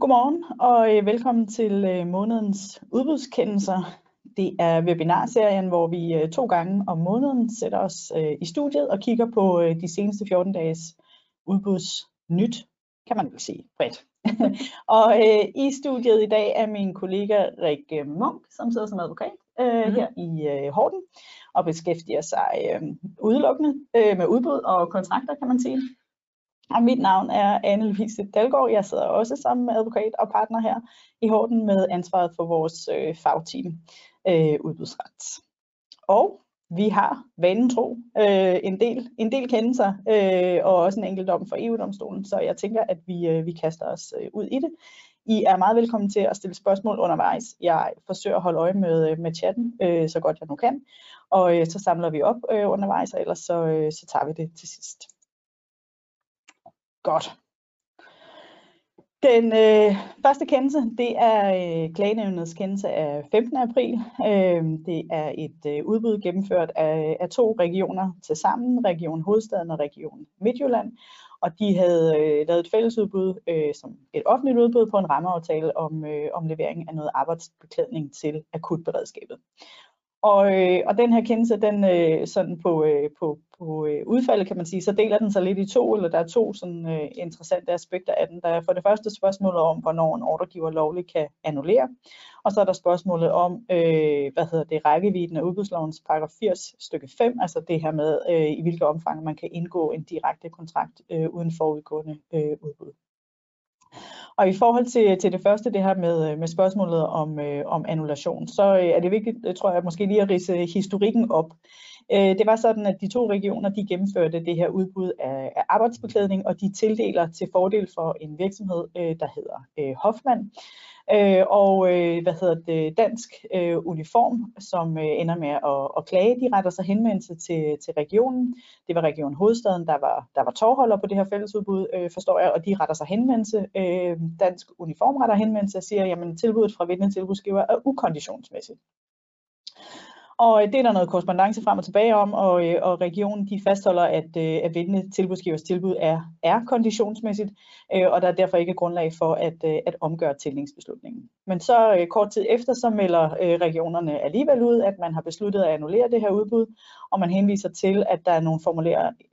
Godmorgen og øh, velkommen til øh, månedens udbudskendelser. Det er webinarserien, hvor vi øh, to gange om måneden sætter os i studiet og kigger på de seneste 14 dages udbudsnyt, kan man vel sige bredt. og øh, i studiet i dag er min kollega Rik Munk, som sidder som advokat øh, mm. her i øh, Horten og beskæftiger sig øh, udelukkende øh, med udbud og kontrakter, kan man sige. Og mit navn er Anne Louise Dalgaard. Jeg sidder også sammen med advokat og partner her i Horten med ansvaret for vores øh, fagteam øh, udbudsret. Og vi har vanen tro øh, en, del, en del kendelser øh, og også en enkelt dom for EU-domstolen, så jeg tænker, at vi, øh, vi kaster os øh, ud i det. I er meget velkommen til at stille spørgsmål undervejs. Jeg forsøger at holde øje med, øh, med chatten, øh, så godt jeg nu kan, og øh, så samler vi op øh, undervejs, og ellers så, øh, så tager vi det til sidst. Godt. Den øh, første kendelse, det er øh, klagenævnets kendelse af 15. april. Øh, det er et øh, udbud gennemført af, af to regioner til sammen, Region Hovedstaden og Region Midtjylland. Og de havde øh, lavet et fællesudbud, øh, som et offentligt udbud på en rammeaftale om, øh, om levering af noget arbejdsbeklædning til akutberedskabet. Og, øh, og den her kendelse, den øh, sådan på, øh, på, på øh, udfaldet kan man sige, så deler den sig lidt i to, eller der er to sådan øh, interessante aspekter af den. Der er for det første spørgsmålet om, hvornår en ordregiver lovligt kan annullere, og så er der spørgsmålet om, øh, hvad hedder det, rækkevidden af udbudslovens paragraf 80 stykke 5, altså det her med, øh, i hvilket omfang man kan indgå en direkte kontrakt øh, uden forudgående øh, udbud. Og i forhold til, til det første, det her med, øh, med spørgsmålet om, øh, om annulation, så øh, er det vigtigt, øh, tror jeg, måske lige at rise historikken op. Øh, det var sådan, at de to regioner, de gennemførte det her udbud af, af arbejdsbeklædning, og de tildeler til fordel for en virksomhed, øh, der hedder øh, Hoffmann. Øh, og øh, hvad hedder det, Dansk øh, Uniform, som øh, ender med at, at klage, de retter sig henvendelse til, til regionen. Det var Region Hovedstaden, der var, der var tårholder på det her fællesudbud, øh, forstår jeg, og de retter sig henvendelse. Øh, Dansk Uniform retter henvendelse og siger, jamen tilbuddet fra vindende tilbudsgiver er ukonditionsmæssigt. Og øh, det er der noget korrespondence frem og tilbage om, og, øh, og regionen de fastholder, at, øh, at vindende tilbudsgivers tilbud er, er konditionsmæssigt, og der er derfor ikke grundlag for at, at omgøre tildelingsbeslutningen. Men så kort tid efter, så melder regionerne alligevel ud, at man har besluttet at annullere det her udbud, og man henviser til, at der er nogle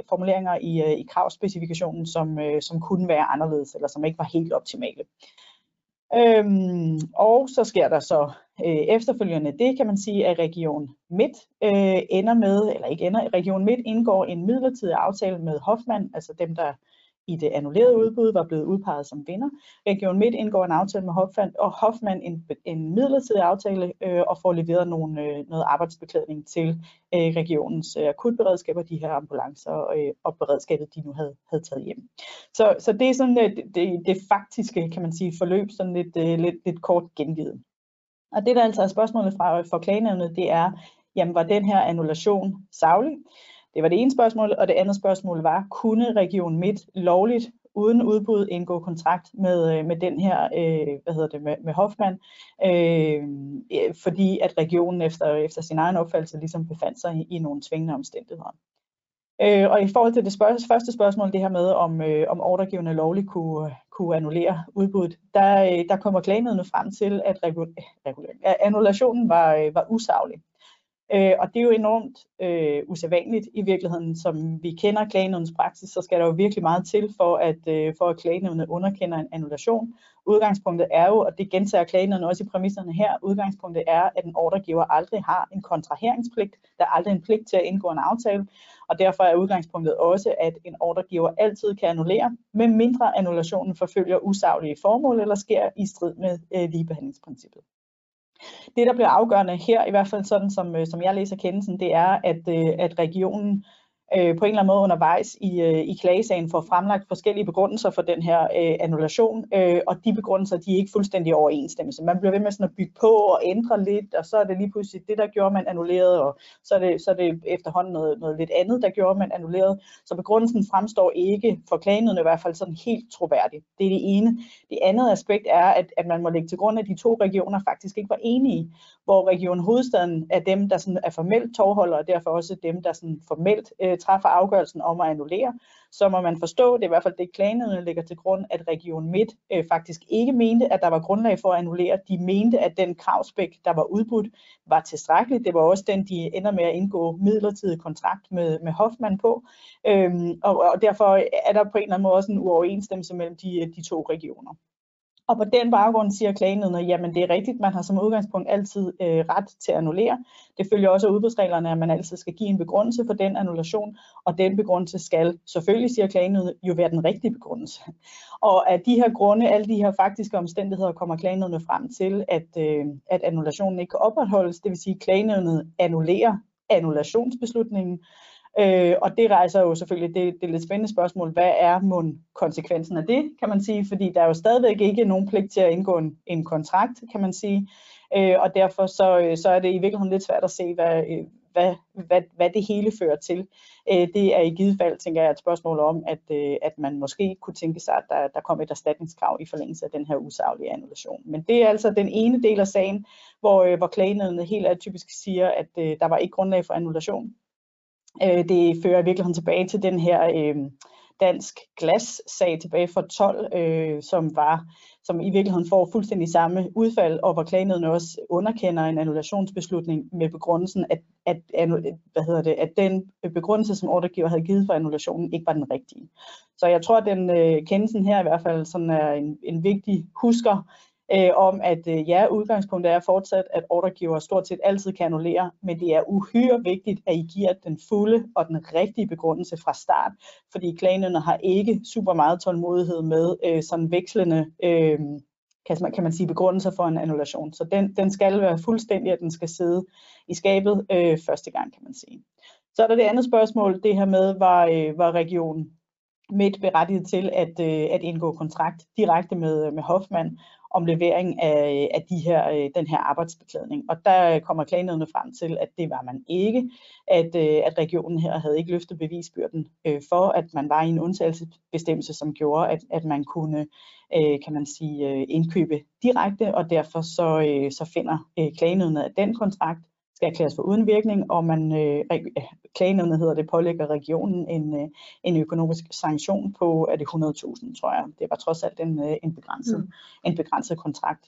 formuleringer i, i kravspecifikationen, som, som kunne være anderledes, eller som ikke var helt optimale. Øhm, og så sker der så øh, efterfølgende det, kan man sige, at Region Midt øh, ender med, eller ikke ender, Region Midt indgår en midlertidig aftale med Hoffmann, altså dem, der i det annullerede udbud var blevet udpeget som vinder. Region Midt indgår en aftale med Hoffmann, og Hoffmann en, en midlertidig aftale øh, og får leveret nogle, øh, noget arbejdsbeklædning til øh, regionens øh, akutberedskaber, de her ambulancer øh, og beredskabet, de nu havde, havde taget hjem. Så, så det er sådan øh, det, det faktiske, kan man sige, forløb, sådan lidt, øh, lidt, lidt kort gengivet. Og det, der altså er spørgsmålet fra fra klagenævnet, det er, jamen var den her annulation savlig? Det var det ene spørgsmål, og det andet spørgsmål var, kunne Region Midt lovligt uden udbud indgå kontrakt med, øh, med den her, øh, hvad hedder det, med, med Hoffmann, øh, fordi at regionen efter, efter sin egen opfattelse ligesom befandt sig i, i nogle tvingende omstændigheder. Øh, og i forhold til det spørg første spørgsmål, det her med, om, øh, om ordregivende lovligt kunne, kunne annullere udbuddet, der, øh, der kommer klagenødene frem til, at regulering, annullationen var, øh, var usaglig. Øh, og det er jo enormt øh, usædvanligt i virkeligheden, som vi kender klagenævnens praksis, så skal der jo virkelig meget til for, at, øh, for at klagenævnet underkender en annulation. Udgangspunktet er jo, og det gentager klagenævnet også i præmisserne her, udgangspunktet er, at en ordregiver aldrig har en kontraheringspligt, der er aldrig en pligt til at indgå en aftale, og derfor er udgangspunktet også, at en ordregiver altid kan annullere, med mindre annulationen forfølger usaglige formål eller sker i strid med øh, ligebehandlingsprincippet. Det, der bliver afgørende her, i hvert fald sådan som, øh, som jeg læser kendelsen, det er, at, øh, at regionen øh, på en eller anden måde undervejs i, øh, i klagesagen får fremlagt forskellige begrundelser for den her øh, annulation, øh, og de begrundelser de er ikke fuldstændig overensstemmelse. Man bliver ved med sådan at bygge på og ændre lidt, og så er det lige pludselig det, der gjorde man annulleret, og så er det, så er det efterhånden noget, noget lidt andet, der gjorde man annulleret. Så begrundelsen fremstår ikke for klagenødene i hvert fald sådan helt troværdigt. Det er det ene. Det andet aspekt er, at, at man må lægge til grund, at de to regioner faktisk ikke var enige, hvor Region Hovedstaden er dem, der sådan er formelt tovholder, og derfor også dem, der sådan formelt øh, øh, træffer afgørelsen om at annullere, så må man forstå, det er i hvert fald det klagenævnet ligger til grund, at Region Midt øh, faktisk ikke mente, at der var grundlag for at annullere. De mente, at den kravspæk, der var udbudt, var tilstrækkelig. Det var også den, de ender med at indgå midlertidig kontrakt med, med Hoffmann på. Øhm, og, og derfor er der på en eller anden måde også en uoverensstemmelse mellem de, de to regioner. Og på den baggrund siger klagenødene, jamen det er rigtigt, man har som udgangspunkt altid øh, ret til at annullere. Det følger også af udbudsreglerne, at man altid skal give en begrundelse for den annullation, og den begrundelse skal selvfølgelig, siger klagenødene, jo være den rigtige begrundelse. Og af de her grunde, alle de her faktiske omstændigheder, kommer klagenødene frem til, at, øh, at annullationen ikke kan opretholdes, det vil sige, at annullerer annullationsbeslutningen, Øh, og det rejser jo selvfølgelig det, det lidt spændende spørgsmål, hvad er mon konsekvensen af det, kan man sige, fordi der er jo stadigvæk ikke nogen pligt til at indgå en, en kontrakt, kan man sige, øh, og derfor så, øh, så er det i virkeligheden lidt svært at se, hvad, øh, hvad, hvad, hvad det hele fører til. Øh, det er i givet fald, tænker jeg, et spørgsmål om, at, øh, at man måske kunne tænke sig, at der, der kom et erstatningskrav i forlængelse af den her usaglige annullation. Men det er altså den ene del af sagen, hvor, øh, hvor klagenævnet helt atypisk siger, at øh, der var ikke grundlag for annullation. Øh, det fører i virkeligheden tilbage til den her øh, dansk glas-sag tilbage fra 12, øh, som var som i virkeligheden får fuldstændig samme udfald, og hvor klagenøden også underkender en annullationsbeslutning med begrundelsen, at, at, hvad hedder det, at den begrundelse, som ordregiver havde givet for annullationen, ikke var den rigtige. Så jeg tror, at den øh, kendelsen her i hvert fald sådan er en, en vigtig husker øh, om, at øh, ja, udgangspunktet er fortsat, at ordregiver stort set altid kan annullere, men det er uhyre vigtigt, at I giver den fulde og den rigtige begrundelse fra start, fordi klagenødene har ikke super meget tålmodighed med øh, sådan vekslende øh, kan man, kan man sige, begrundelser for en annullation. Så den, den skal være fuldstændig, at den skal sidde i skabet øh, første gang, kan man sige. Så er der det andet spørgsmål, det her med, var, øh, var regionen midt berettiget til at, øh, at indgå kontrakt direkte med, øh, med Hoffmann, om levering af, af de her, øh, den her arbejdsbeklædning. Og der øh, kommer klagenødene frem til, at det var man ikke, at, øh, at regionen her havde ikke løftet bevisbyrden øh, for, at man var i en undtagelsesbestemmelse, som gjorde, at, at man kunne, kan man sige, indkøbe direkte, og derfor så, så finder klagenødene, at den kontrakt skal erklæres for uden virkning, og man øh, klagenævnet hedder det, pålægger regionen en, øh, en økonomisk sanktion på, er det 100.000, tror jeg. Det var trods alt en, øh, en, begrænset, mm. en begrænset kontrakt.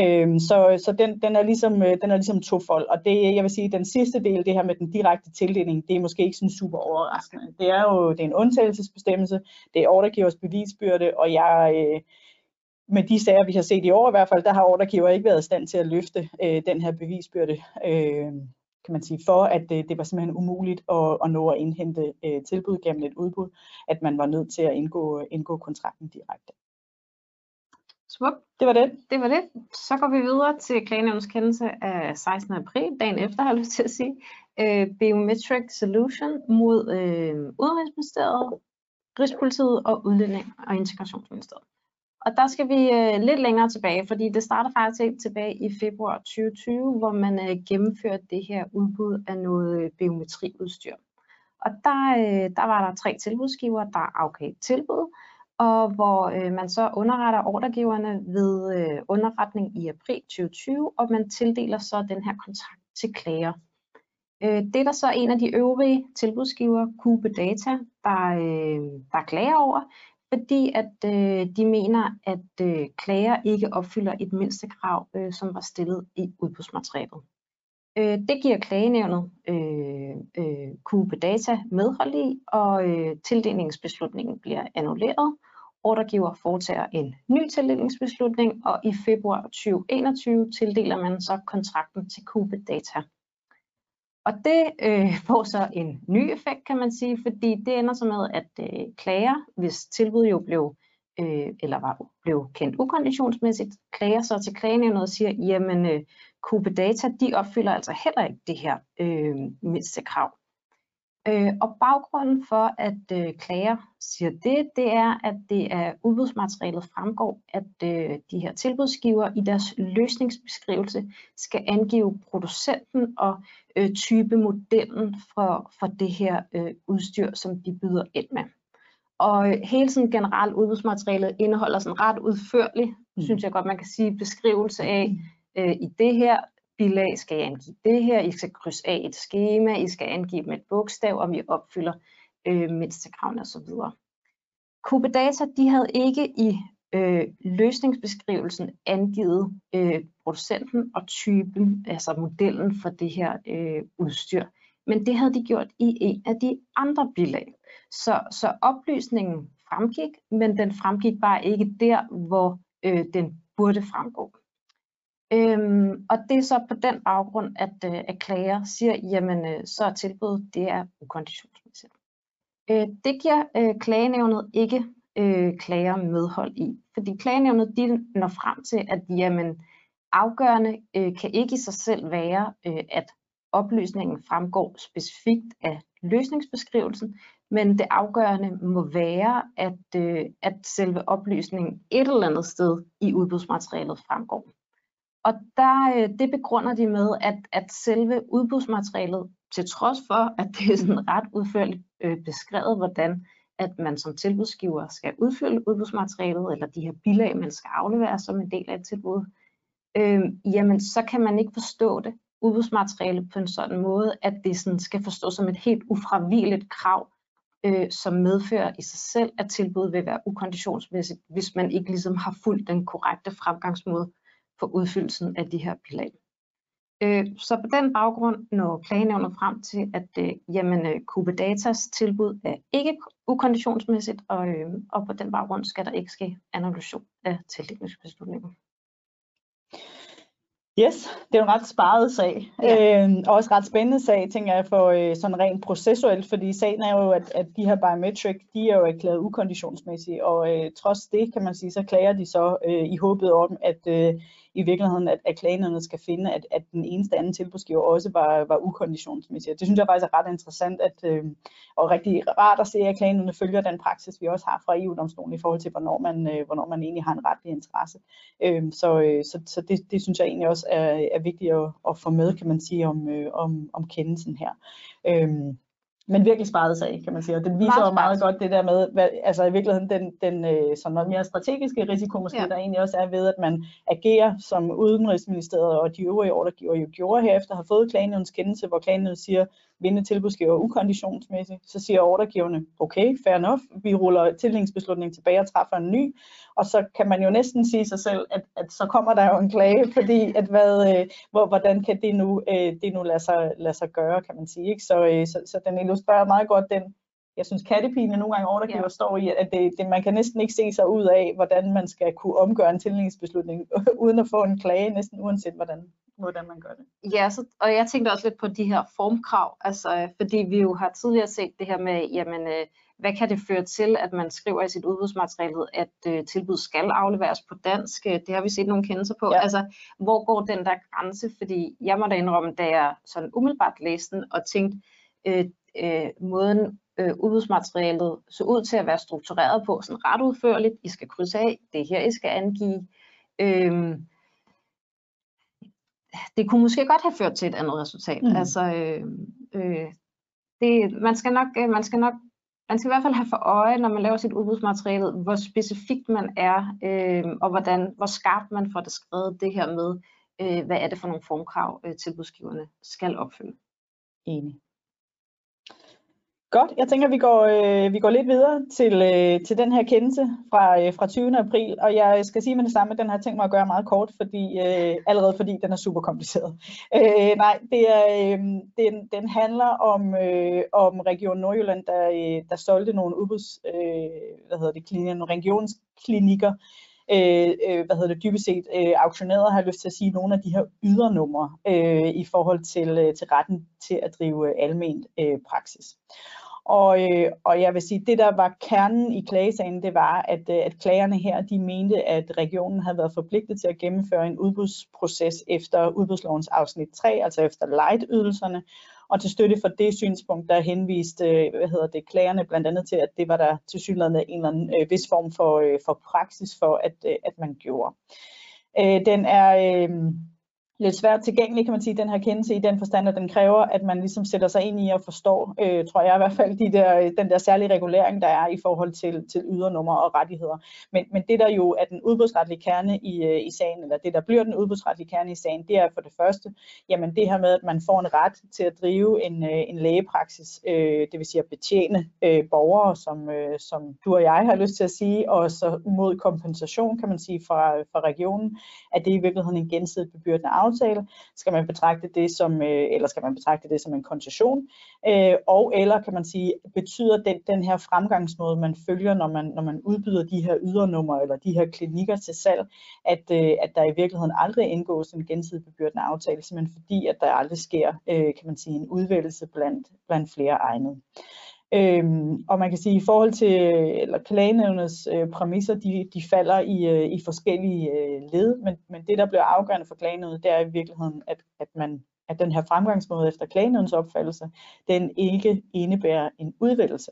Øhm, så så den, den, er ligesom, øh, den er ligesom tofold, og det, jeg vil sige, den sidste del, det her med den direkte tildeling, det er måske ikke sådan super overraskende. Det er jo det er en undtagelsesbestemmelse, det er ordregivers bevisbyrde, og jeg... Øh, med de sager, vi har set i år i hvert fald, der har ordregiver ikke været i stand til at løfte øh, den her bevisbyrde, øh, kan man sige, for at det, det var simpelthen umuligt at, at nå at indhente øh, tilbud gennem et udbud, at man var nødt til at indgå, indgå kontrakten direkte. Smuk. Det var det. Det var det. Så går vi videre til klagenævnens kendelse af 16. april, dagen efter har jeg lyst til at sige. Øh, Biometric Solution mod øh, Udenrigsministeriet, Rigspolitiet og Udlænding og Integrationsministeriet. Og der skal vi øh, lidt længere tilbage, fordi det starter faktisk helt tilbage i februar 2020, hvor man øh, gennemførte det her udbud af noget øh, biometriudstyr. Og der, øh, der var der tre tilbudsgiver, der afgav tilbud, og hvor øh, man så underretter ordregiverne ved øh, underretning i april 2020, og man tildeler så den her kontrakt til klager. Øh, det er der så en af de øvrige tilbudsgiver, Cube Data, der, øh, der klager over, fordi at øh, de mener, at øh, klager ikke opfylder et mindste krav, øh, som var stillet i udbudsmaterialet. Øh, det giver klagenævnet øh, øh, Cube Data medhold i, og øh, tildelingsbeslutningen bliver annulleret. Ordregiver foretager en ny tildelingsbeslutning, og i februar 2021 tildeler man så kontrakten til Cube Data. Og det øh, får så en ny effekt, kan man sige, fordi det ender så med, at øh, klager, hvis tilbud jo blev, øh, eller var, blev kendt ukonditionsmæssigt, klager så til klagenævnet og siger, jamen øh, Kube Data, de opfylder altså heller ikke det her øh, mindste krav. Øh, og baggrunden for, at øh, klager siger det, det er, at det af udbudsmaterialet fremgår, at øh, de her tilbudsgiver i deres løsningsbeskrivelse skal angive producenten og øh, type modellen for, for det her øh, udstyr, som de byder ind med. Og hele sådan generelt udbudsmaterialet indeholder sådan ret udførlig, mm. synes jeg godt man kan sige, beskrivelse af, øh, i det her bilag skal I angive det her, I skal krydse af et schema, I skal angive med et bogstav, om I opfylder øh, mindstekravene osv. Kubedata, de havde ikke i øh, løsningsbeskrivelsen angivet øh, producenten og typen, altså modellen for det her øh, udstyr. Men det havde de gjort i en af de andre bilag. Så, så oplysningen fremgik, men den fremgik bare ikke der, hvor øh, den burde fremgå. Øhm, og det er så på den baggrund, at, øh, at klager siger, jamen øh, så er tilbuddet, det er ukonditionsmæssigt. Øh, det giver øh, klagenævnet ikke øh, klager medhold i, fordi klagenævnet de når frem til, at jamen, afgørende øh, kan ikke i sig selv være, øh, at oplysningen fremgår specifikt af løsningsbeskrivelsen, men det afgørende må være, at, øh, at selve oplysningen et eller andet sted i udbudsmaterialet fremgår. Og der, øh, det begrunder de med, at, at selve udbudsmaterialet, til trods for, at det er sådan ret udførligt øh, beskrevet, hvordan at man som tilbudsgiver skal udfylde udbudsmaterialet, eller de her bilag, man skal aflevere som en del af et tilbud, øh, jamen så kan man ikke forstå det, udbudsmateriale, på en sådan måde, at det sådan skal forstås som et helt ufravigeligt krav, øh, som medfører i sig selv, at tilbuddet vil være ukonditionsmæssigt, hvis man ikke ligesom har fulgt den korrekte fremgangsmåde for udfyldelsen af de her bilag. Øh, så på den baggrund når klagenævnet frem til, at øh, jamen, øh, Kubedatas tilbud er ikke ukonditionsmæssigt, og, øh, og på den baggrund skal der ikke ske analysation af tildækningsbeslutningen. Yes, det er jo en ret sparet sag, ja. øh, og også ret spændende sag, tænker jeg, for øh, sådan rent processuelt, fordi sagen er jo, at, at de her biometric, de er jo erklæret ukonditionsmæssige, og øh, trods det, kan man sige, så klager de så øh, i håbet om, at øh, i virkeligheden, at, at klagenerne skal finde, at, at den eneste anden tilbudsgiver også var, var ukonditionsmæssig. Det synes jeg faktisk er ret interessant, at, øh, og rigtig rart at se, at klagenerne følger den praksis, vi også har fra EU-domstolen i forhold til, hvornår man, øh, hvornår man egentlig har en retlig interesse. Øh, så øh, så, så det, det synes jeg egentlig også er, er vigtigt at, at få med, kan man sige, om, øh, om, om kendelsen her. Øh, men virkelig sparet sag, kan man sige. Og den viser meget jo meget godt det der med, hvad, altså i virkeligheden den, den øh, sådan noget mere strategiske risiko måske, ja. der egentlig også er ved, at man agerer som Udenrigsministeriet og de øvrige ordregiver jo gjorde herefter, har fået klagenævnens kendelse, hvor klagenævnet siger, vinde tilbudsgiver ukonditionsmæssigt, så siger ordregiverne, okay, fair enough, vi ruller tildelingsbeslutningen tilbage og træffer en ny, og så kan man jo næsten sige sig selv, at, at så kommer der jo en klage, fordi at hvad, øh, hvor, hvordan kan det nu, øh, det nu lade, sig, lade sig gøre, kan man sige. Ikke? Så, øh, så, så den illustrerer meget godt den, jeg synes kattepine nogle gange ordregiver ja. står i, at det, det, man kan næsten ikke se sig ud af, hvordan man skal kunne omgøre en tildelingsbeslutning, uden at få en klage, næsten uanset hvordan, hvordan man gør det. Ja, så, og jeg tænkte også lidt på de her formkrav, altså, fordi vi jo har tidligere set det her med, jamen, øh, hvad kan det føre til, at man skriver i sit udbudsmateriale, at øh, tilbud skal afleveres på dansk? Det har vi set nogle kendelser på. Ja. Altså, hvor går den der grænse? Fordi jeg må da indrømme, da jeg sådan umiddelbart læste den og tænkte, øh, øh, måden øh, udbudsmaterialet så ud til at være struktureret på, sådan ret udførligt. I skal krydse af, det er her, I skal angive. Øh, det kunne måske godt have ført til et andet resultat. Mm. Altså, øh, øh, det, man skal nok, øh, man skal nok man skal i hvert fald have for øje, når man laver sit udbudsmateriale, hvor specifikt man er, øh, og hvordan, hvor skarpt man får det skrevet det her med, øh, hvad er det for nogle formkrav, øh, tilbudsgiverne skal opfylde. Enig. Godt, jeg tænker, at vi går, øh, vi går lidt videre til, øh, til den her kendelse fra, øh, fra 20. april, og jeg skal sige med det samme, at den har jeg tænkt mig at gøre meget kort, fordi, øh, allerede fordi den er super kompliceret. Øh, nej, det er, øh, den, den handler om, øh, om Region Nordjylland, der, øh, der solgte nogle udbuds, øh, hvad hedder det, klinikker, nogle regionsklinikker, øh, øh, hvad hedder det, dybest set øh, auktionærer har lyst til at sige nogle af de her ydernumre øh, i forhold til, øh, til retten til at drive øh, almen øh, praksis. Og, øh, og jeg vil sige, det der var kernen i klagesagen, det var, at, øh, at klagerne her, de mente, at regionen havde været forpligtet til at gennemføre en udbudsproces efter udbudslovens afsnit 3, altså efter light-ydelserne, og til støtte for det synspunkt, der henviste øh, hvad hedder det, klagerne blandt andet til, at det var der til synligheden en eller anden øh, vis form for, øh, for praksis for, at, øh, at man gjorde. Øh, den er... Øh, lidt svært tilgængelig, kan man sige, den her kendelse i den forstand, at den kræver, at man ligesom sætter sig ind i og forstår, øh, tror jeg i hvert fald, de der, øh, den der særlige regulering, der er i forhold til, til ydernummer og rettigheder. Men, men det der jo er den udbudsretlige kerne i, øh, i sagen, eller det der bliver den udbudsretlige kerne i sagen, det er for det første, jamen det her med, at man får en ret til at drive en, øh, en lægepraksis, øh, det vil sige at betjene øh, borgere, som, øh, som du og jeg har lyst til at sige, og så mod kompensation, kan man sige, fra, fra regionen, at det i virkeligheden en gensidigt bebyrdende aftale, skal man betragte det som, øh, eller skal man betragte det som en koncession, øh, og eller kan man sige, betyder den, den her fremgangsmåde, man følger, når man, når man udbyder de her ydernummer eller de her klinikker til salg, at, øh, at der i virkeligheden aldrig indgås en gensidig bebyrdende aftale, simpelthen fordi, at der aldrig sker, øh, kan man sige, en udvælgelse blandt, blandt flere egnede. Øhm, og man kan sige, at i forhold til eller klagenævnets øh, præmisser, de, de falder i, øh, i forskellige øh, led, men, men det, der bliver afgørende for klagenævnet, det er i virkeligheden, at, at, man, at den her fremgangsmåde efter klagenævnets opfattelse, den ikke indebærer en udvælgelse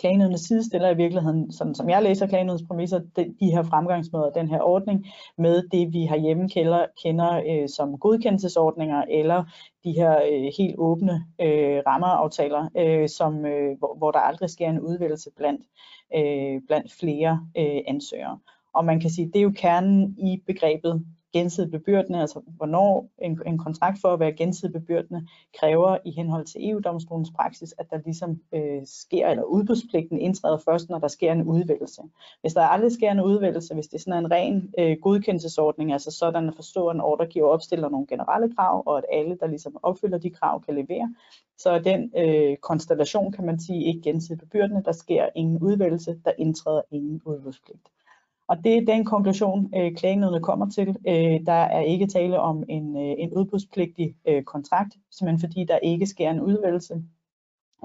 klagenødene sidestiller i virkeligheden, sådan som jeg læser klagenødens præmisser, de, de her fremgangsmåder, den her ordning, med det vi har kender, kender øh, som godkendelsesordninger, eller de her øh, helt åbne øh, rammeaftaler, øh, som, øh, hvor, hvor der aldrig sker en udvælgelse blandt, øh, blandt flere øh, ansøgere. Og man kan sige, det er jo kernen i begrebet gensidigt bebyrdende, altså hvornår en, en kontrakt for at være gensidigt bebyrdende kræver i henhold til EU-domstolens praksis, at der ligesom øh, sker, eller udbudspligten indtræder først, når der sker en udvælgelse. Hvis der aldrig sker en udvælgelse, hvis det er sådan en ren øh, godkendelsesordning, altså sådan at forstå, at en ordregiver opstiller nogle generelle krav, og at alle, der ligesom opfylder de krav, kan levere, så er den øh, konstellation, kan man sige, ikke gensidigt bebyrdende. Der sker ingen udvælgelse, der indtræder ingen udbudspligt. Og det er den konklusion, øh, klagenødene kommer til. Øh, der er ikke tale om en, øh, en udbudspligtig øh, kontrakt, simpelthen fordi der ikke sker en udvælgelse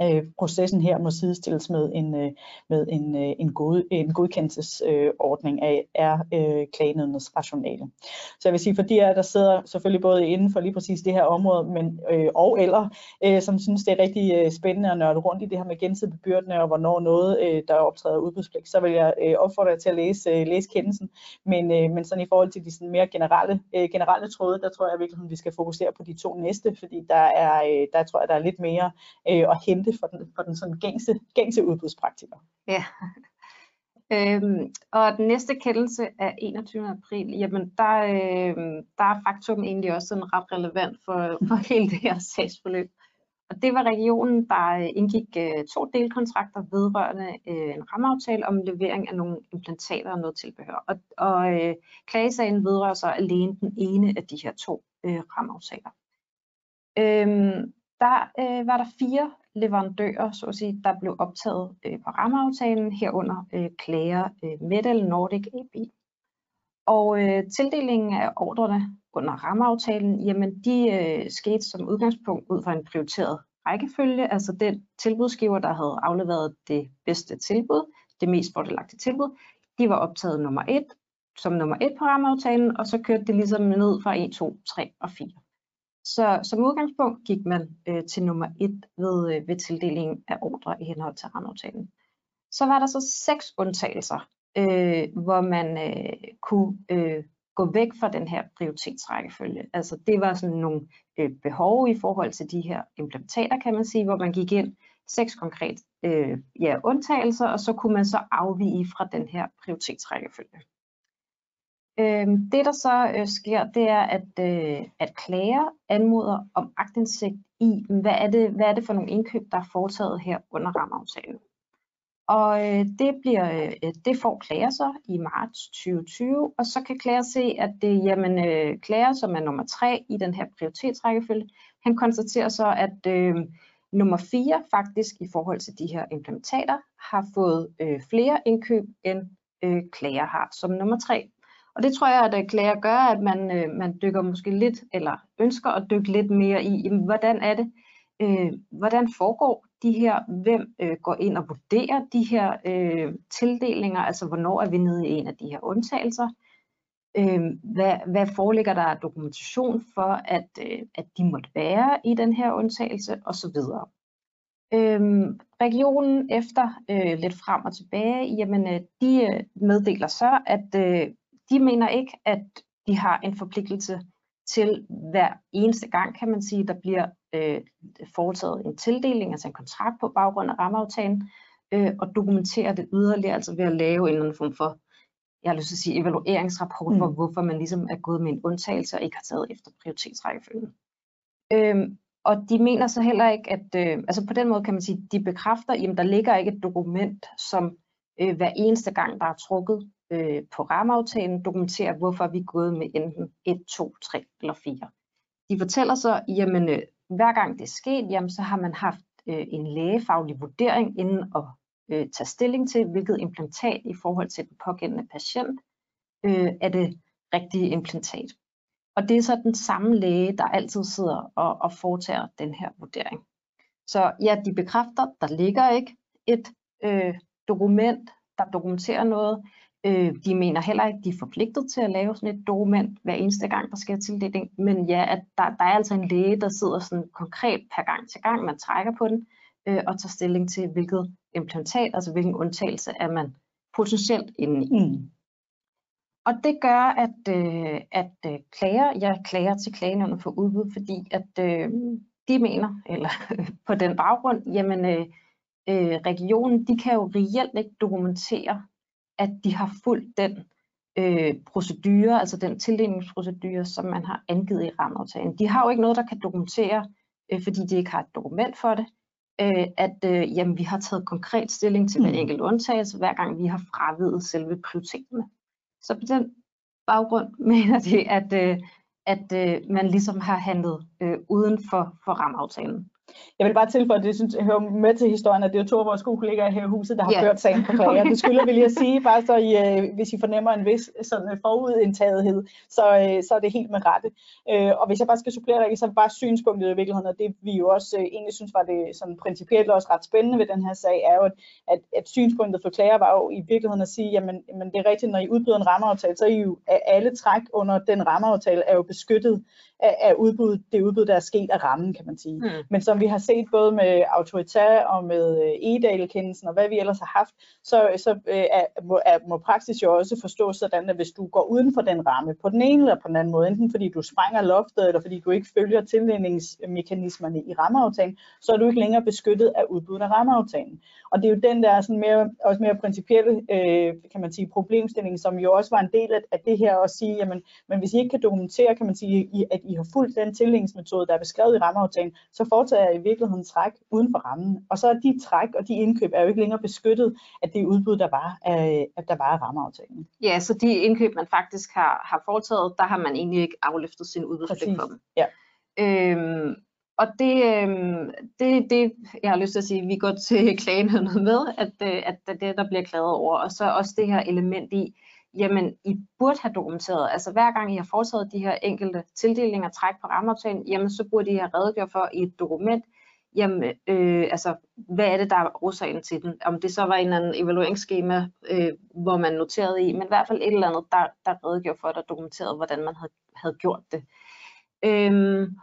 øh, processen her må sidestilles med en, øh, med en, øh, en, god, en godkendelsesordning øh, af er øh, klagenødens rationale. Så jeg vil sige, for de der sidder selvfølgelig både inden for lige præcis det her område, men, øh, og eller, øh, som synes, det er rigtig øh, spændende at nørde rundt i det her med gensidig bebyrdende, og hvornår noget, øh, der optræder udbudspligt, så vil jeg øh, opfordre jer til at læse, øh, læse kendelsen. Men, øh, men sådan i forhold til de sådan mere generelle, øh, generelle tråde, der tror jeg virkelig, at vi skal fokusere på de to næste, fordi der er, øh, der tror jeg, der er lidt mere øh, at hente hente for den, for den sådan gængse, gængse udbudspraktiker. Ja. Øhm, og den næste kendelse af 21. april, jamen der, øh, der er faktum egentlig også sådan ret relevant for, for hele det her sagsforløb. Og det var regionen, der øh, indgik øh, to delkontrakter vedrørende øh, en rammeaftale om levering af nogle implantater og noget tilbehør. Og, og øh, klagesagen vedrører så alene den ene af de her to øh, rammeaftaler. Øhm, der øh, var der fire leverandører, så at sige, der blev optaget øh, på rammeaftalen, herunder øh, klager øh, Metal Nordic AB. Og øh, tildelingen af ordrene under rammeaftalen, jamen de øh, skete som udgangspunkt ud fra en prioriteret rækkefølge, altså den tilbudsgiver, der havde afleveret det bedste tilbud, det mest fordelagtige tilbud, de var optaget nummer et, som nummer et på rammeaftalen, og så kørte det ligesom ned fra 1, 2, 3 og 4. Så som udgangspunkt gik man øh, til nummer 1 ved, øh, ved tildelingen af ordre i henhold til rammeaftalen. Så var der så seks undtagelser, øh, hvor man øh, kunne øh, gå væk fra den her prioritetsrækkefølge. Altså det var sådan nogle øh, behov i forhold til de her implementater, kan man sige, hvor man gik ind seks konkret øh, ja, undtagelser, og så kunne man så afvige fra den her prioritetsrækkefølge. Øh, det der så øh, sker, det er, at, øh, at klager anmoder om agtindsigt i, hvad er, det, hvad er det for nogle indkøb, der er foretaget her under rammeaftalen. Og øh, det, bliver, øh, det får klager så i marts 2020, og så kan klager se, at det jamen, øh, klager, som er nummer tre i den her prioritetsrækkefølge, han konstaterer så, at øh, nummer 4 faktisk i forhold til de her implementater har fået øh, flere indkøb end øh, klager har som nummer 3. Og det tror jeg, at øh, klager gør, at man, øh, man dykker måske lidt, eller ønsker at dykke lidt mere i, jamen, hvordan er det, øh, hvordan foregår de her, hvem øh, går ind og vurderer de her øh, tildelinger, altså hvornår er vi nede i en af de her undtagelser, øh, hvad, hvad foreligger der af dokumentation for, at, øh, at de måtte være i den her undtagelse, osv. Øhm, regionen efter øh, lidt frem og tilbage, jamen øh, de øh, meddeler så, at øh, de mener ikke, at de har en forpligtelse til hver eneste gang, kan man sige, der bliver øh, foretaget en tildeling, altså en kontrakt på baggrund af rammeaftalen, øh, og dokumentere det yderligere, altså ved at lave en eller anden form for, jeg har lyst til at sige, evalueringsrapport mm. for, hvorfor man ligesom er gået med en undtagelse og ikke har taget efter prioritetsrækkefølgen. Øhm, og de mener så heller ikke, at, øh, altså på den måde kan man sige, de bekræfter, at der ligger ikke et dokument, som øh, hver eneste gang, der er trukket øh, på rammeaftalen, dokumenterer, hvorfor vi er gået med enten 1, 2, 3 eller 4. De fortæller så, jamen øh, hver gang det er sket, jamen, så har man haft øh, en lægefaglig vurdering inden at øh, tage stilling til, hvilket implantat i forhold til den pågældende patient øh, er det rigtige implantat. Og det er så den samme læge, der altid sidder og, og foretager den her vurdering. Så ja, de bekræfter, der ligger ikke et øh, dokument, der dokumenterer noget. Øh, de mener heller ikke, de er forpligtet til at lave sådan et dokument hver eneste gang, der sker tildeling. Men ja, at der, der er altså en læge, der sidder sådan konkret per gang til gang, man trækker på den, øh, og tager stilling til, hvilket implantat, altså hvilken undtagelse er man potentielt inde i. Mm. Og det gør, at, øh, at øh, klager, jeg klager til klagenævnet for udbud, fordi at øh, de mener, eller på den baggrund, jamen øh, øh, regionen, de kan jo reelt ikke dokumentere, at de har fulgt den øh, procedure, altså den tildelingsprocedure, som man har angivet i rammeaftalen. De har jo ikke noget, der kan dokumentere, øh, fordi de ikke har et dokument for det, øh, at øh, jamen, vi har taget konkret stilling til hver mm. enkelt undtagelse, hver gang vi har fravidet selve prioriteterne. Så på den baggrund mener de, at, øh, at øh, man ligesom har handlet øh, uden for, for rammeaftalen. Jeg vil bare tilføje, at det synes, jeg hører med til historien, at det er to af vores gode kollegaer her i huset, der har yeah. ført sagen på klager. Det skylder vi lige at sige, bare så I, øh, hvis I fornemmer en vis sådan forudindtagethed, så, øh, så er det helt med rette. Øh, og hvis jeg bare skal supplere dig, så er bare synspunktet i virkeligheden, og det vi jo også egentlig synes var det sådan principielt også ret spændende ved den her sag, er jo, at, at, synspunktet for klager var jo i virkeligheden at sige, jamen, jamen det er rigtigt, når I udbyder en rammeaftale, så er I jo alle træk under den rammeaftale er jo beskyttet af, af udbud, det udbud, der er sket af rammen, kan man sige. Mm. Men som vi har set både med Autoritær og med øh, Edale-kendelsen og hvad vi ellers har haft, så, så øh, er, må, er, må praksis jo også forstås sådan, at hvis du går uden for den ramme, på den ene eller på den anden måde, enten fordi du sprænger loftet, eller fordi du ikke følger tildelingsmekanismerne i rammeaftalen, så er du ikke længere beskyttet af udbuddet af rammeaftalen. Og det er jo den der sådan mere, også mere principielle øh, kan man sige, problemstilling, som jo også var en del af, af det her at sige, jamen, men hvis I ikke kan dokumentere, kan man sige, at I har fulgt den tildelingsmetode, der er beskrevet i rammeaftalen, så foretager jeg i virkeligheden træk uden for rammen. Og så er de træk og de indkøb er jo ikke længere beskyttet af det udbud, der var af, at der var af rammeaftalen. Ja, så de indkøb, man faktisk har, har foretaget, der har man egentlig ikke afløftet sin udbudspligt for dem. Ja. Øhm, og det, øhm, det, det, jeg har lyst til at sige, vi går til klagenheden med, at, øh, at det det, der bliver klaget over. Og så også det her element i, jamen I burde have dokumenteret, altså hver gang I har foretaget de her enkelte tildelinger træk på rammeaftalen, jamen så burde I have redegjort for i et dokument, jamen øh, altså hvad er det, der er årsagen til den? Om det så var en eller anden evalueringsskema, øh, hvor man noterede i, men i hvert fald et eller andet, der, der redegjorde for, der dokumenterede, hvordan man havde, havde gjort det. Øhm,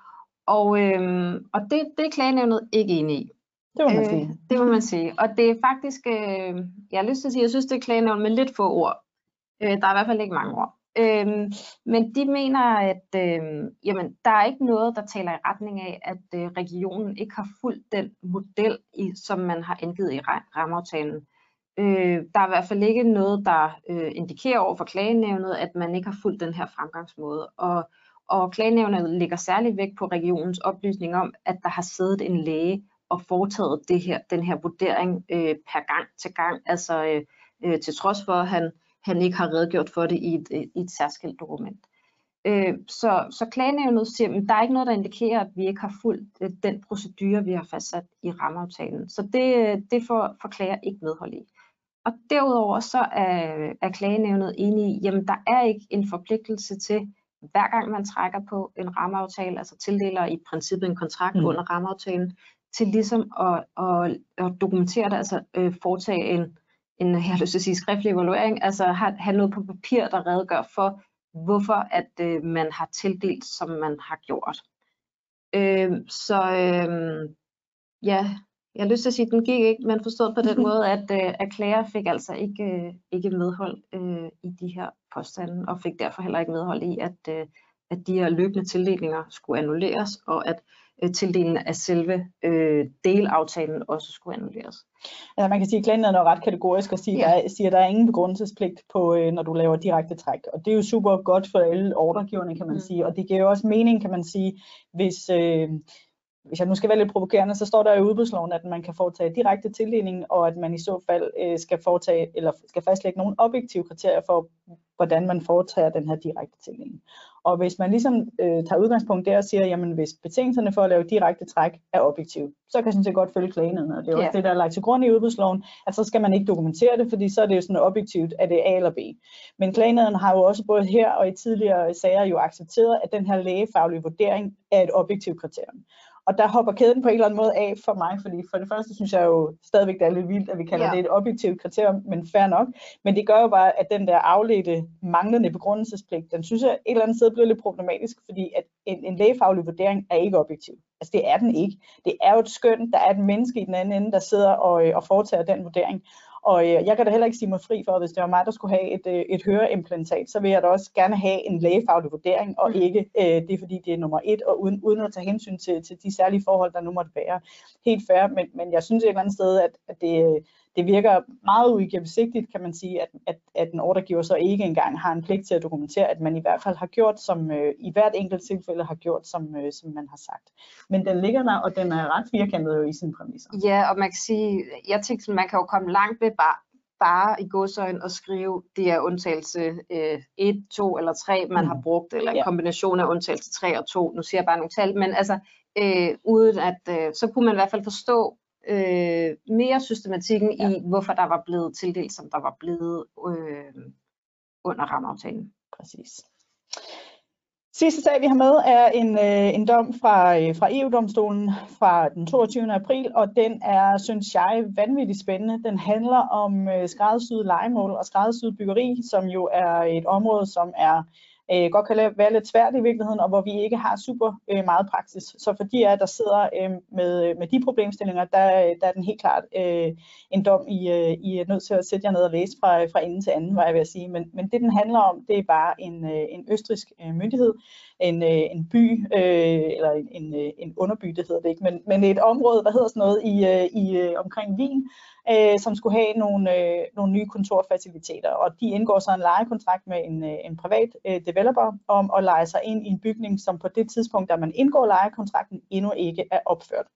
og øhm, og det, det er klagenævnet ikke enig i. Det må man sige. Øh, det må man sige. Og det er faktisk, øh, jeg har lyst til at sige, jeg synes, det er klagenævnet med lidt få ord. Øh, der er i hvert fald ikke mange ord. Øhm, men de mener, at øh, jamen, der er ikke noget, der taler i retning af, at øh, regionen ikke har fulgt den model, i, som man har angivet i rammeaftalen. Øh, der er i hvert fald ikke noget, der øh, indikerer over for klagenævnet, at man ikke har fulgt den her fremgangsmåde. Og, og klagenævnet lægger særlig vægt på regionens oplysning om, at der har siddet en læge og foretaget det her, den her vurdering øh, per gang til gang, altså øh, øh, til trods for, at han han ikke har redegjort for det i et, i et særskilt dokument. Øh, så, så klagenævnet siger, at der er ikke noget, der indikerer, at vi ikke har fulgt øh, den procedure, vi har fastsat i rammeaftalen. Så det, det får, får klager ikke medhold i. Og derudover så er, er klagenævnet enige i, jamen der er ikke en forpligtelse til, hver gang man trækker på en rammeaftale, altså tildeler i princippet en kontrakt mm. under rammeaftalen, til ligesom at, at, at dokumentere det, altså øh, foretage en, en, jeg har lyst til at sige, skriftlig evaluering, altså have, have noget på papir, der redegør for, hvorfor at øh, man har tildelt, som man har gjort. Øh, så øh, ja, jeg har lyst til at sige, at den gik ikke, men forstået på den måde, at, øh, at klager fik altså ikke, øh, ikke medhold øh, i de her påstande, og fik derfor heller ikke medhold i, at, øh, at de her løbende tildelinger skulle annulleres, og at øh, tildelingen af selve øh, delaftalen også skulle annulleres. Ja, man kan sige, at klagenævnet er ret kategorisk og siger, ja. der, siger, at der er ingen begrundelsespligt, på, øh, når du laver direkte træk. Og det er jo super godt for alle ordregiverne, kan man mm. sige. Og det giver jo også mening, kan man sige, hvis... Øh, hvis jeg nu skal være lidt provokerende, så står der i udbudsloven, at man kan foretage direkte tildeling, og at man i så fald øh, skal foretage eller skal fastlægge nogle objektive kriterier for, hvordan man foretager den her direkte tildeling. Og hvis man ligesom øh, tager udgangspunkt der og siger, jamen hvis betingelserne for at lave direkte træk er objektive, så kan jeg sådan set godt følge klagenheden, og det er også yeah. det, der er lagt til grund i udbudsloven, at så skal man ikke dokumentere det, fordi så er det jo sådan objektivt, at det er A eller B. Men klagenheden har jo også både her og i tidligere sager jo accepteret, at den her lægefaglige vurdering er et objektivt kriterium. Og der hopper kæden på en eller anden måde af for mig, fordi for det første synes jeg jo stadigvæk, det er lidt vildt, at vi kalder ja. det et objektivt kriterium, men fair nok. Men det gør jo bare, at den der afledte, manglende begrundelsespligt, den synes jeg et eller andet sted bliver lidt problematisk, fordi at en, en lægefaglig vurdering er ikke objektiv. Altså det er den ikke. Det er jo et skøn, der er et menneske i den anden ende, der sidder og, og foretager den vurdering. Og øh, jeg kan da heller ikke sige mig fri for, at hvis det var mig, der skulle have et, øh, et høreimplantat, så vil jeg da også gerne have en lægefaglig vurdering, og mm. ikke øh, det er fordi, det er nummer et, og uden, uden at tage hensyn til, til de særlige forhold, der nu måtte være. Helt fair, men, men jeg synes et eller andet sted, at, at det, det virker meget uigennemsigtigt, kan man sige, at, at, at en ordregiver så ikke engang har en pligt til at dokumentere, at man i hvert fald har gjort, som øh, i hvert enkelt tilfælde har gjort, som, øh, som man har sagt. Men den ligger der, og den er ret firkantet jo i sin præmisser. Ja, og man kan sige, jeg tænker, man kan jo komme langt ved bare bare i godsøjen og skrive, det er undtagelse øh, 1, 2 eller 3, man mm. har brugt, eller en ja. kombination af undtagelse 3 og 2. Nu siger jeg bare nogle tal, men altså, øh, uden at, øh, så kunne man i hvert fald forstå, øh, mere systematikken ja. i, hvorfor der var blevet tildelt, som der var blevet øh, under rammeaftalen. Præcis. Sidste sag, vi har med, er en, øh, en dom fra, øh, fra EU-domstolen fra den 22. april, og den er, synes jeg, vanvittigt spændende. Den handler om øh, skræddersyet legemål og skræddersyet byggeri, som jo er et område, som er øh, godt kan være lidt svært i virkeligheden, og hvor vi ikke har super øh, meget praksis. Så for de af der sidder øh, med, øh, med de problemstillinger, der, øh, der er den helt klart øh, en dom, I, øh, I er nødt til at sætte jer ned og læse fra, øh, fra ende til anden, var jeg ved at sige. Men, men det, den handler om, det er bare en, øh, en østrisk øh, myndighed, en, øh, en by, øh, eller en, en, øh, en underby, det hedder det ikke, men, men et område, der hedder sådan noget i, øh, i øh, omkring Wien, øh, som skulle have nogle, øh, nogle nye kontorfaciliteter. Og de indgår så en lejekontrakt med en, øh, en privat øh, developer om at lege sig ind i en bygning, som på det tidspunkt, da man indgår lejekontrakten, endnu ikke er opført.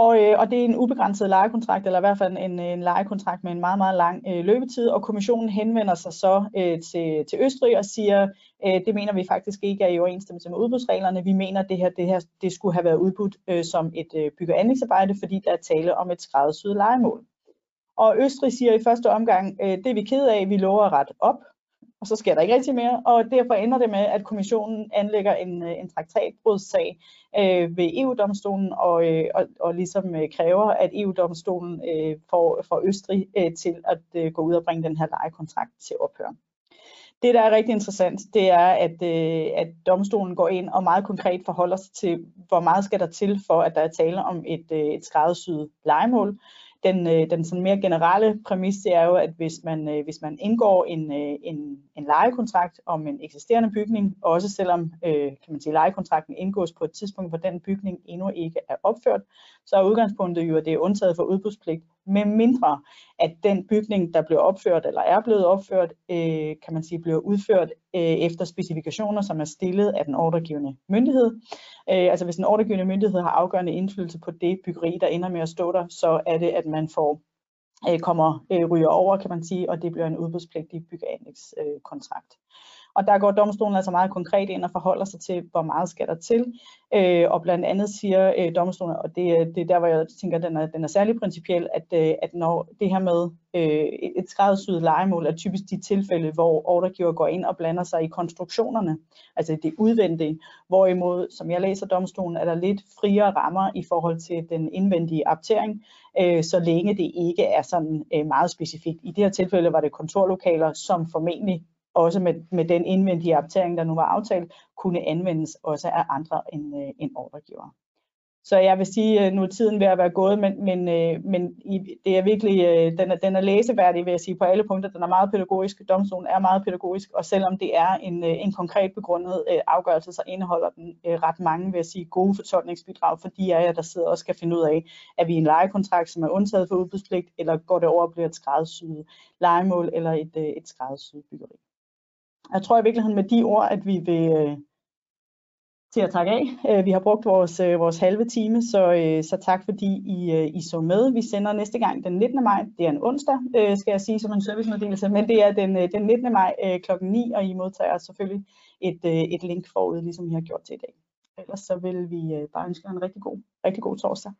Og, øh, og det er en ubegrænset lejekontrakt, eller i hvert fald en, en lejekontrakt med en meget, meget lang øh, løbetid, og kommissionen henvender sig så øh, til, til Østrig og siger, øh, det mener vi faktisk ikke er i overensstemmelse med udbudsreglerne. Vi mener, at det her, det her det skulle have været udbudt øh, som et øh, bygge- og anlægsarbejde, fordi der er tale om et skræddersyet lejemål. Og Østrig siger i første omgang, øh, det er vi ked af, vi lover at rette op, og så sker der ikke rigtig mere, og derfor ender det med, at kommissionen anlægger en, øh, en traktatbrudssag øh, ved EU-domstolen, og, øh, og, og ligesom øh, kræver, at EU-domstolen øh, får, får Østrig øh, til at øh, gå ud og bringe den her lejekontrakt til ophør. Det, der er rigtig interessant, det er, at, øh, at domstolen går ind og meget konkret forholder sig til, hvor meget skal der til for, at der er tale om et, øh, et skræddersyet legemål den, øh, den sådan mere generelle præmis det er jo, at hvis man, øh, hvis man indgår en, øh, en, en lejekontrakt om en eksisterende bygning, også selvom øh, kan man sige, lejekontrakten indgås på et tidspunkt, hvor den bygning endnu ikke er opført, så er udgangspunktet jo, at det er undtaget for udbudspligt, med mindre at den bygning, der blev opført eller er blevet opført, øh, kan man sige, bliver udført øh, efter specifikationer, som er stillet af den ordregivende myndighed. Øh, altså hvis en ordregivende myndighed har afgørende indflydelse på det byggeri, der ender med at stå der, så er det, at man får øh, kommer øh, ryger over, kan man sige, og det bliver en udbudspligtig byggeanlægskontrakt. Og der går domstolen altså meget konkret ind og forholder sig til, hvor meget skal der til. Øh, og blandt andet siger øh, domstolen, og det, øh, det er der, hvor jeg tænker, at den er, den er særlig principiel, at, øh, at når det her med øh, et skræddersyet legemål er typisk de tilfælde, hvor ordregiver går ind og blander sig i konstruktionerne, altså det udvendige, hvorimod, som jeg læser domstolen, er der lidt friere rammer i forhold til den indvendige aptering, øh, så længe det ikke er sådan øh, meget specifikt. I det her tilfælde var det kontorlokaler, som formentlig også med, med den indvendige optering, der nu var aftalt, kunne anvendes også af andre end, øh, end ordregiver. så jeg vil sige, øh, nu er tiden ved at være gået, men, men, øh, men det er virkelig, øh, den er, den er læseværdig, vil jeg sige, på alle punkter. Den er meget pædagogisk, domstolen er meget pædagogisk, og selvom det er en, en konkret begrundet afgørelse, så indeholder den ret mange, vil jeg sige, gode fortolkningsbidrag for de af jer, der sidder og skal finde ud af, er vi en lejekontrakt, som er undtaget for udbudspligt, eller går det over og bliver et skræddersyet lejemål eller et, et skræddersyet byggeri. Jeg tror i virkeligheden med de ord, at vi vil øh, til at takke af. Øh, vi har brugt vores, øh, vores halve time, så, øh, så tak fordi I, øh, I så med. Vi sender næste gang den 19. maj, det er en onsdag, øh, skal jeg sige som en servicemeddelelse, men det er den, den 19. maj kl. 9, og I modtager selvfølgelig et, et link forud, ligesom I har gjort til i dag. Ellers så vil vi bare ønske jer en rigtig god, rigtig god torsdag.